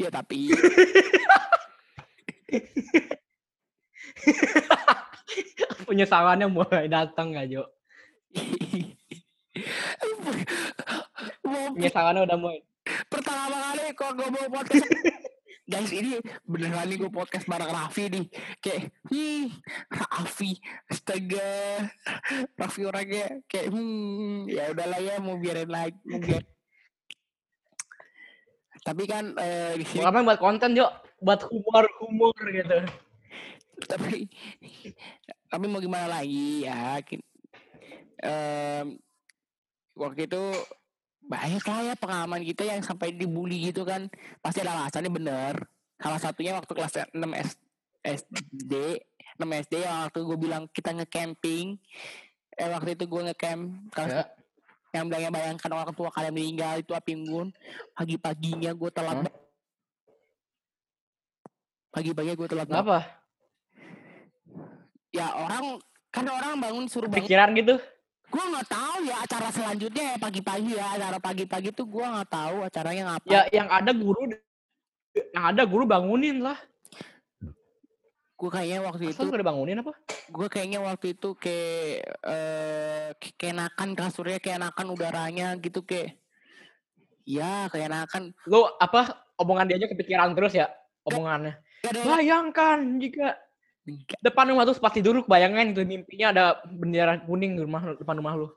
Ya tapi <laughs> <laughs> penyesalannya mulai datang gak Jo? mau Penyesalannya udah mulai. pertama kali kok gue mau podcast <laughs> guys ini beneran nih gue podcast bareng Raffi nih kayak hmm Raffi astaga Raffi orangnya kayak hmm ya udahlah ya mau biarin lagi mau biar tapi kan eh, di sini Pokoknya buat konten Jo, buat humor-humor gitu. tapi tapi mau gimana lagi ya? Em, waktu itu banyak lah ya pengalaman kita yang sampai dibully gitu kan. Pasti ada alasannya bener. Salah satunya waktu kelas 6 S, SD 6 SD yang waktu gue bilang kita nge-camping. Eh waktu itu gue nge-camp kelas Ya. Yang bilangnya bayangkan orang tua kalian meninggal itu api unggun pagi-paginya gue telat ba- pagi-paginya gue telat. Kenapa? ya orang kan orang bangun suruh bangun Pikiran gitu? gue nggak tahu ya acara selanjutnya ya pagi-pagi ya acara pagi-pagi tuh gue nggak tahu acaranya ngapa Ya yang ada guru yang ada guru bangunin lah. Gue kayaknya waktu itu Masa nggak dibangunin apa? gue kayaknya waktu itu kayak eh ke- keenakan kasurnya keenakan udaranya gitu kayak ya keenakan Lu apa omongan dia aja kepikiran terus ya omongannya. Gak Bayangkan jika depan rumah tuh pas tidur bayangin itu mimpinya ada bendera kuning di rumah depan rumah lu.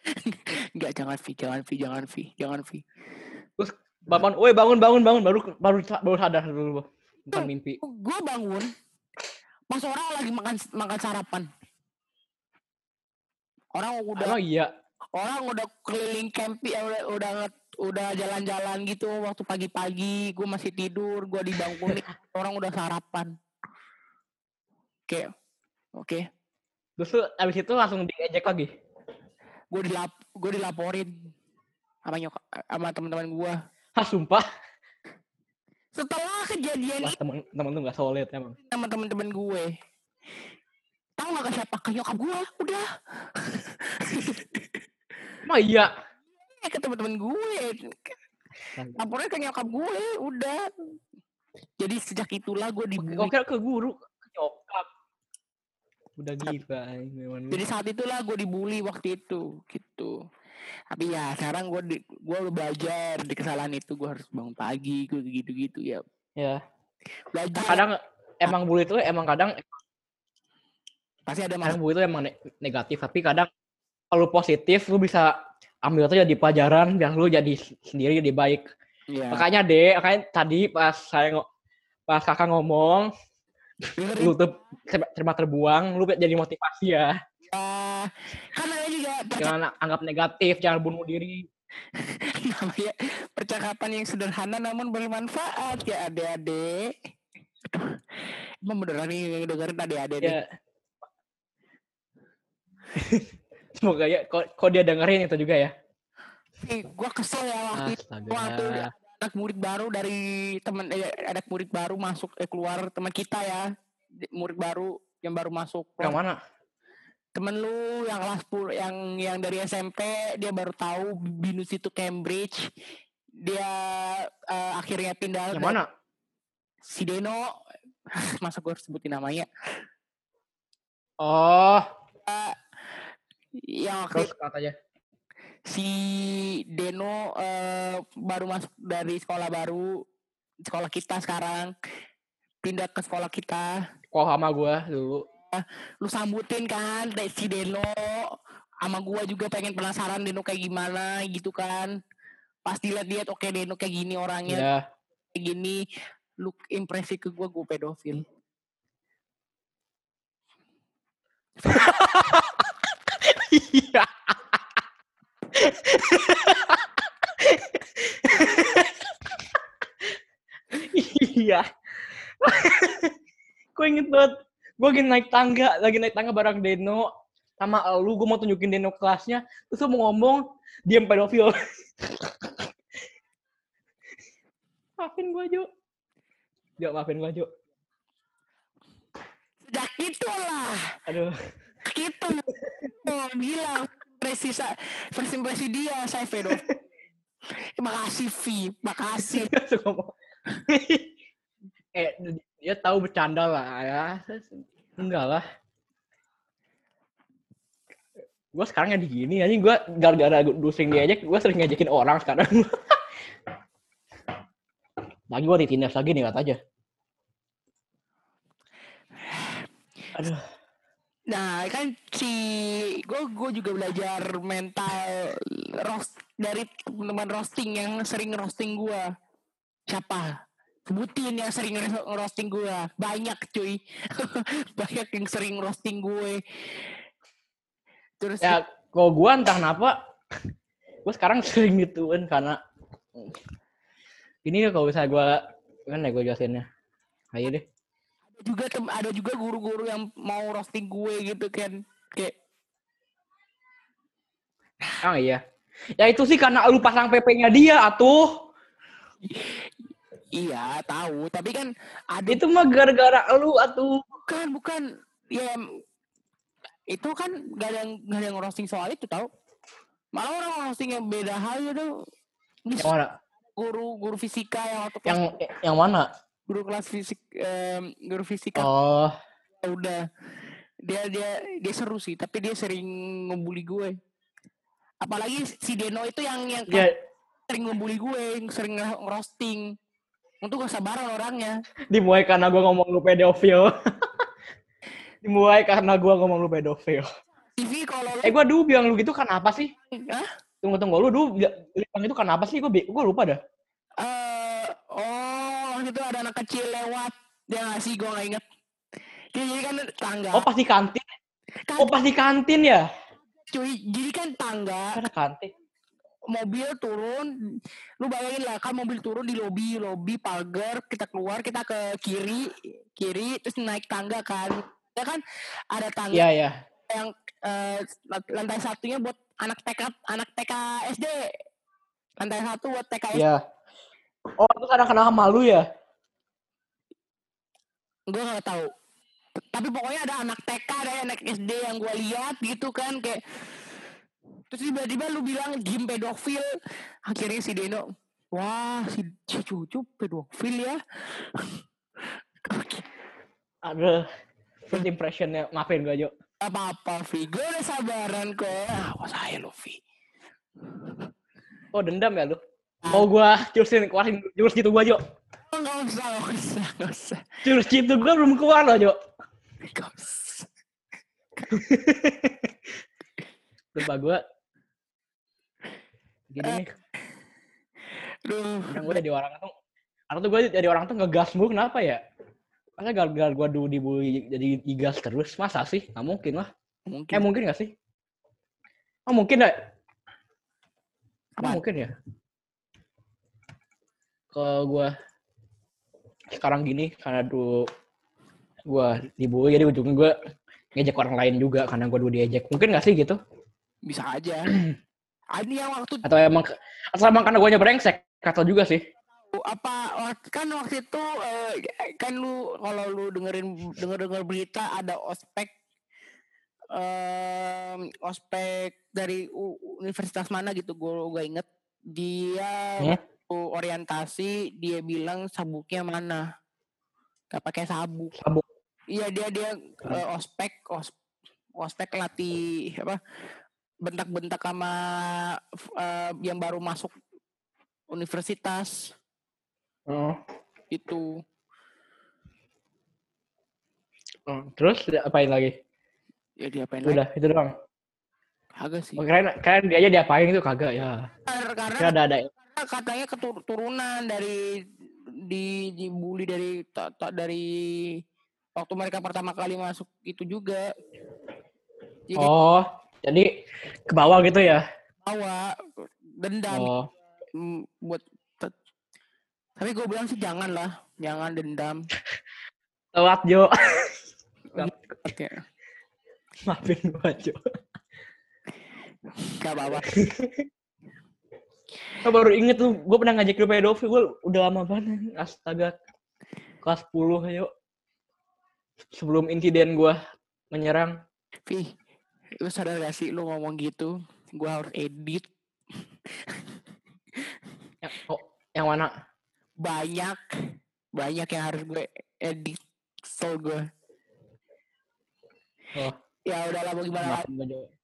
<laughs> Enggak, jangan Vi, jangan Vi, jangan Vi, jangan Vi. Bangun, woi bangun bangun bangun baru baru baru sadar dulu bukan mimpi. Gue bangun, pas orang lagi makan makan sarapan. Orang udah Emang iya. orang udah keliling camping, eh, udah udah udah jalan-jalan gitu waktu pagi-pagi. Gue masih tidur, gue dibangunin, <laughs> orang udah sarapan. Oke, oke. Terus tuh abis itu langsung diejek lagi. Gue dilap, gue dilaporin sama nyokap, sama teman-teman gue. Hah sumpah. Setelah kejadian Wah temen temen tuh gak solid emang. sama temen-temen gue tahu nggak ke siapa ke nyokap gue udah <laughs> Emang iya. Eh, ke temen-temen gue lapornya ke nyokap gue udah jadi sejak itulah gue dibully Oke ke guru, ke nyokap. Udah gila. memang. jadi saat itulah gue dibully waktu itu gitu tapi ya sekarang gue di, gue belajar di kesalahan itu gue harus bangun pagi gue gitu-gitu ya. Ya. belajar. Kadang emang bully itu emang kadang pasti ada kadang bully itu emang ne- negatif tapi kadang kalau positif lu bisa ambil itu jadi pelajaran biar lu jadi sendiri jadi baik. Ya. makanya deh makanya tadi pas saya pas kakak ngomong lu tuh terima terbuang lu jadi motivasi ya ya. kan ada juga jangan anggap negatif jangan bunuh diri. <laughs> Namanya percakapan yang sederhana namun bermanfaat. Ya adik-adik. Aduh, emang beneran nih yang dengerin adik-adik ya. <laughs> semoga ya kok, kok dia dengerin itu juga ya? Eh, gua kesel ya waktu waktu anak murid baru dari teman eh, anak murid baru masuk eh keluar teman kita ya. Murid baru yang baru masuk. Yang mana temen lu yang kelas 10 yang yang dari SMP dia baru tahu binus itu Cambridge. Dia eh, akhirnya pindah Yang ke- mana? si Deno. <laughs> Masa gue harus sebutin namanya? Oh, yang waktu terus katanya. si Deno eh, baru masuk dari sekolah baru. Sekolah kita sekarang. Pindah ke sekolah kita. Kok sama gua dulu. Lu sambutin kan si Deno sama gua juga pengen penasaran Deno kayak gimana gitu kan pas dilihat-lihat oke Deno kayak gini orangnya Iya. kayak gini lu impresi ke gua gue pedofil Iya. Iya. Gue inget banget. Gue lagi naik tangga, lagi naik tangga bareng Deno sama lu. Gue mau tunjukin Deno kelasnya. Terus lu mau ngomong, diam pedofil. <laughs> maafin gue, Jo. Jo, maafin gue, Jo. sejak itulah Aduh. gitu oh, bilang sa- first impresi dia saya pedofil <laughs> makasih Vi makasih <laughs> eh, dia tahu bercanda lah ya. Enggak lah. Gue sekarang jadi gini aja. Gue gara-gara gue sering diajak, gue sering ngajakin orang sekarang. <laughs> lagi gue ditindas lagi nih kata aja. Aduh. Nah kan si gue gue juga belajar mental roast dari teman roasting yang sering roasting gue siapa sebutin yang sering roasting gue banyak cuy <laughs> banyak yang sering roasting gue terus Ya, kalau gue entah kenapa, gue sekarang <laughs> sering gituin karena ini kalau bisa gue kan ya gue jelasinnya. Ayo deh. juga tem- ada juga guru-guru yang mau roasting gue gitu kan kayak Oh iya. Ya itu sih karena lu pasang PP-nya dia atuh. <laughs> iya tahu. Tapi kan ada Itu mah gara-gara lu atuh. bukan bukan. Ya itu kan gak ada yang gak ada yang roasting soal itu tahu malah orang roasting yang beda hal gitu Ini Yang mana? guru guru fisika yang waktu kelas Yang yang mana? guru kelas fisik em, guru fisika. Oh, udah. Dia dia dia seru sih tapi dia sering ngebully gue. Apalagi si Deno itu yang yang dia sering ngebully gue yang sering nge- ngerosting untuk gak sabaran orangnya dimulai karena gua ngomong lu pedofil. <laughs> dimulai karena gua ngomong lu pedofil. TV kalau lu Eh gua dulu bilang lu gitu kenapa sih? Hah? Tunggu tunggu lu dulu bilang itu kenapa sih? Gua bi- gua lupa dah. eh oh itu ada anak kecil lewat dia ngasih gue gak inget dia jadi kan tangga Oh pasti kantin. Kan- Oh pasti kantin ya? cuy jadi kan tangga Karena kantin. Mobil turun lu bayangin lah kan mobil turun di lobi lobi pagar kita keluar kita ke kiri kiri terus naik tangga kan ya kan ada tangga Iya ya. yang eh, lantai satunya buat anak TK anak TK SD lantai satu buat TK SD Iya. Oh terus ada kenal sama lu ya? gue nggak tahu T- tapi pokoknya ada anak TK ada anak SD yang gue lihat gitu kan kayak terus tiba-tiba lu bilang game pedofil akhirnya si Deno wah si, si cucu pedofil ya <laughs> Aduh. First impressionnya maafin gua Jo. Apa-apa Vi gue udah sabaran kok awas saya lo Vi Oh dendam ya lu? Mau gua jurusin keluarin jurus gitu gua Jo. Oh, nggak usah nggak usah nggak usah Jurus gitu gua belum keluar loh Jo. nggak usah <laughs> Lupa gua. Gini nih, <laughs> Duh, yang gue jadi orang tuh, atau tuh gue jadi orang tuh ngegas mulu kenapa ya? Masa gara-gara gue dulu dibully jadi digas terus, masa sih? Gak mungkin lah. mungkin Eh mungkin gak sih? Oh mungkin? Apaan? Oh, mungkin ya? Kalau gue sekarang gini, karena dulu gue dibully, jadi ujungnya gue ngejek orang lain juga karena gue dulu diejek. Mungkin gak sih gitu? bisa aja <clears throat> ini yang waktu Atau emang atau emang karena gue brengsek? Kata juga sih. apa kan waktu itu eh, kan lu kalau lu dengerin denger denger berita ada ospek em, ospek dari universitas mana gitu gue gak inget dia Hmm? orientasi dia bilang sabuknya mana gak pakai sabuk Sabuk. iya dia dia eh, ospek os, ospek latih apa bentak-bentak sama eh, yang baru masuk universitas Oh. itu Oh, Terus apain lagi? ya diapain lagi Udah, itu doang. kagak sih Oh, keren, keren dia aja diapain itu kagak ya. karena Kira ada ada. Karena katanya keturunan dari di dibully dari ta- ta- dari waktu mereka pertama kali masuk itu juga jadi Oh, jadi ke bawah gitu ya. bawa dendam Oh. mm, buat tapi gue bilang sih jangan lah jangan dendam <laughs> Telat Jo. oke Maafin gua Jo. gak apa-apa <laughs> Gue baru inget tuh, gue pernah ngajak lu pedofil, gue udah lama banget. Astaga. Kelas 10 ayo. Sebelum insiden gue menyerang. Vi lu sadar gak sih lu ngomong gitu? Gue harus edit. Yang, oh, yang mana? banyak. Banyak yang harus gue edit. Kesel gue Oh, ya udah lah mau gimana?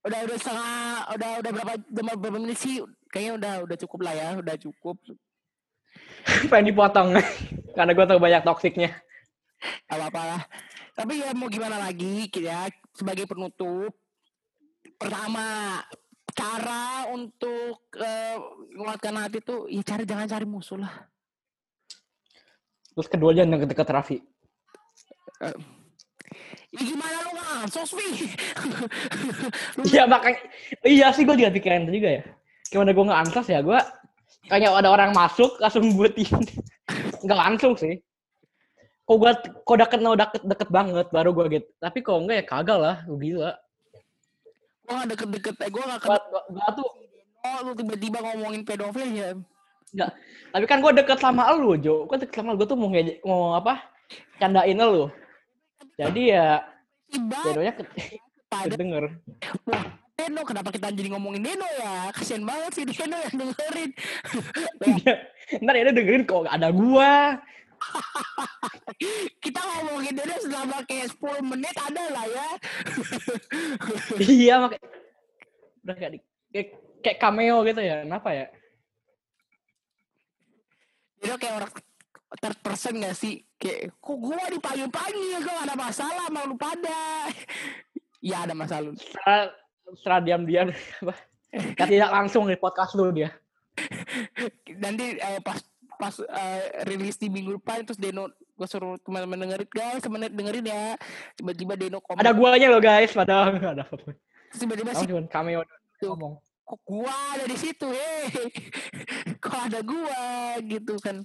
Udah udah setengah udah udah berapa udah berapa menit sih? Kayaknya udah udah cukup lah ya udah cukup. <laughs> Pengen dipotong. <laughs> Karena gue tau banyak toksiknya. apa-apa lah. Tapi ya mau gimana lagi ya sebagai penutup pertama cara untuk eh, menguatkan hati tuh ya cari jangan cari musuh lah Terus kedua jangan deket-deket Raffi. ya gimana lu ngansos Vi <laughs> Iya makanya, iya sih gue juga pikiran itu juga ya. Gimana gue nggak ansos ya, gue kayak ada orang masuk langsung buatin. <laughs> Nggak langsung sih. Kok gue, kok deket, no, deket, deket banget baru gue gitu. Tapi kok enggak ya kagak lah, gue gila. Gue gak deket-deket eh gue gak kenal gue tuh, oh, lu tiba-tiba ngomongin pedofil ya enggak. Tapi kan gue deket sama lu, Jo. Gue deket sama lu, gue tuh mau ngejek, mau apa, candain lu. Jadi ya, tiba ke, kedenger. Deno kenapa kita jadi ngomongin Deno ya kasian banget sih Deno yang dengerin <laughs> ntar ya dengerin kok ada gua. <laughs> kita ngomongin Deno selama kayak 10 menit ada lah ya. <laughs> Iya makanya udah kayak, di- kayak kayak cameo gitu ya kenapa ya? Deno kayak orang third person gak sih? Kayak kok gua dipanggil-panggil? Gak ada masalah sama lu pada. <laughs> Ya ada masalah secara secara diam-diam tidak langsung di podcast lu dia. Nanti eh, pas pas eh, rilis di minggu depan terus Deno gue suruh teman-teman dengerin guys teman dengerin ya. Tiba-tiba Deno komen ada guanya loh guys padahal nggak ada apa-apa. Tiba-tiba Kamu si cuma cameo Tuh. ngomong. Kok gua ada di situ hei? <laughs> Kok ada gua? Gitu kan.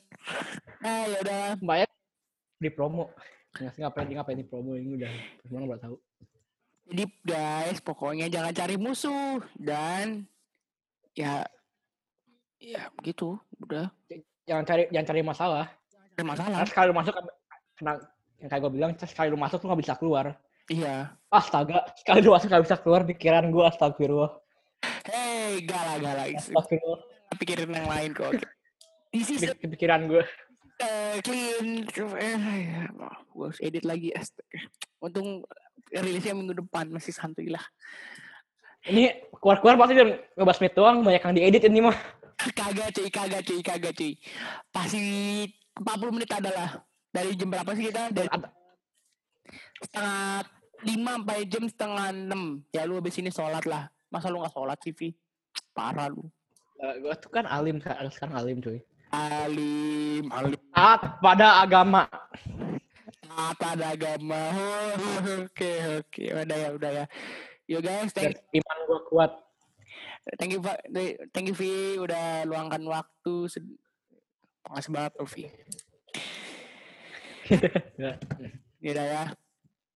Nah ya udah. Mbaknya di promo. Nggak sih ngapain ngapain di promo ini udah. Semua nggak tahu. Jadi guys pokoknya jangan cari musuh. Dan ya ya gitu. Udah jangan cari jangan cari masalah. Ada masalah. Karena sekali lu masuk kena yang kayak gue bilang sekali lu masuk lu nggak bisa keluar. Iya. Astaga sekali lu masuk nggak bisa keluar pikiran gue astagfirullah. Hei galak galak. Astagfirullah. Pikirin yang lain kok. <laughs> This is Pik- pikiran gue uh, clean. Eh, ya, gue harus edit lagi. Astaga. Untung rilisnya minggu depan masih santuy lah. Ini keluar-keluar pasti ngebahas doang banyak yang diedit ini mah kagak cuy kagak cuy kagak cuy. Pasti 40 menit adalah dari jam berapa sih kita? Dari setengah lima sampai jam setengah enam. Ya lu habis ini sholat lah. Masa lu nggak sholat sih Vi? Parah lu. Gue tuh kan alim sekarang alim cuy. Alim alim. Taat pada agama? Taat pada agama? <laughs> Oke oke. Udah ya udah ya. Yo guys thank, iman gue kuat thank you Pak. thank you Vi udah luangkan waktu makasih banget Vi Ya. <laughs> ya udah ya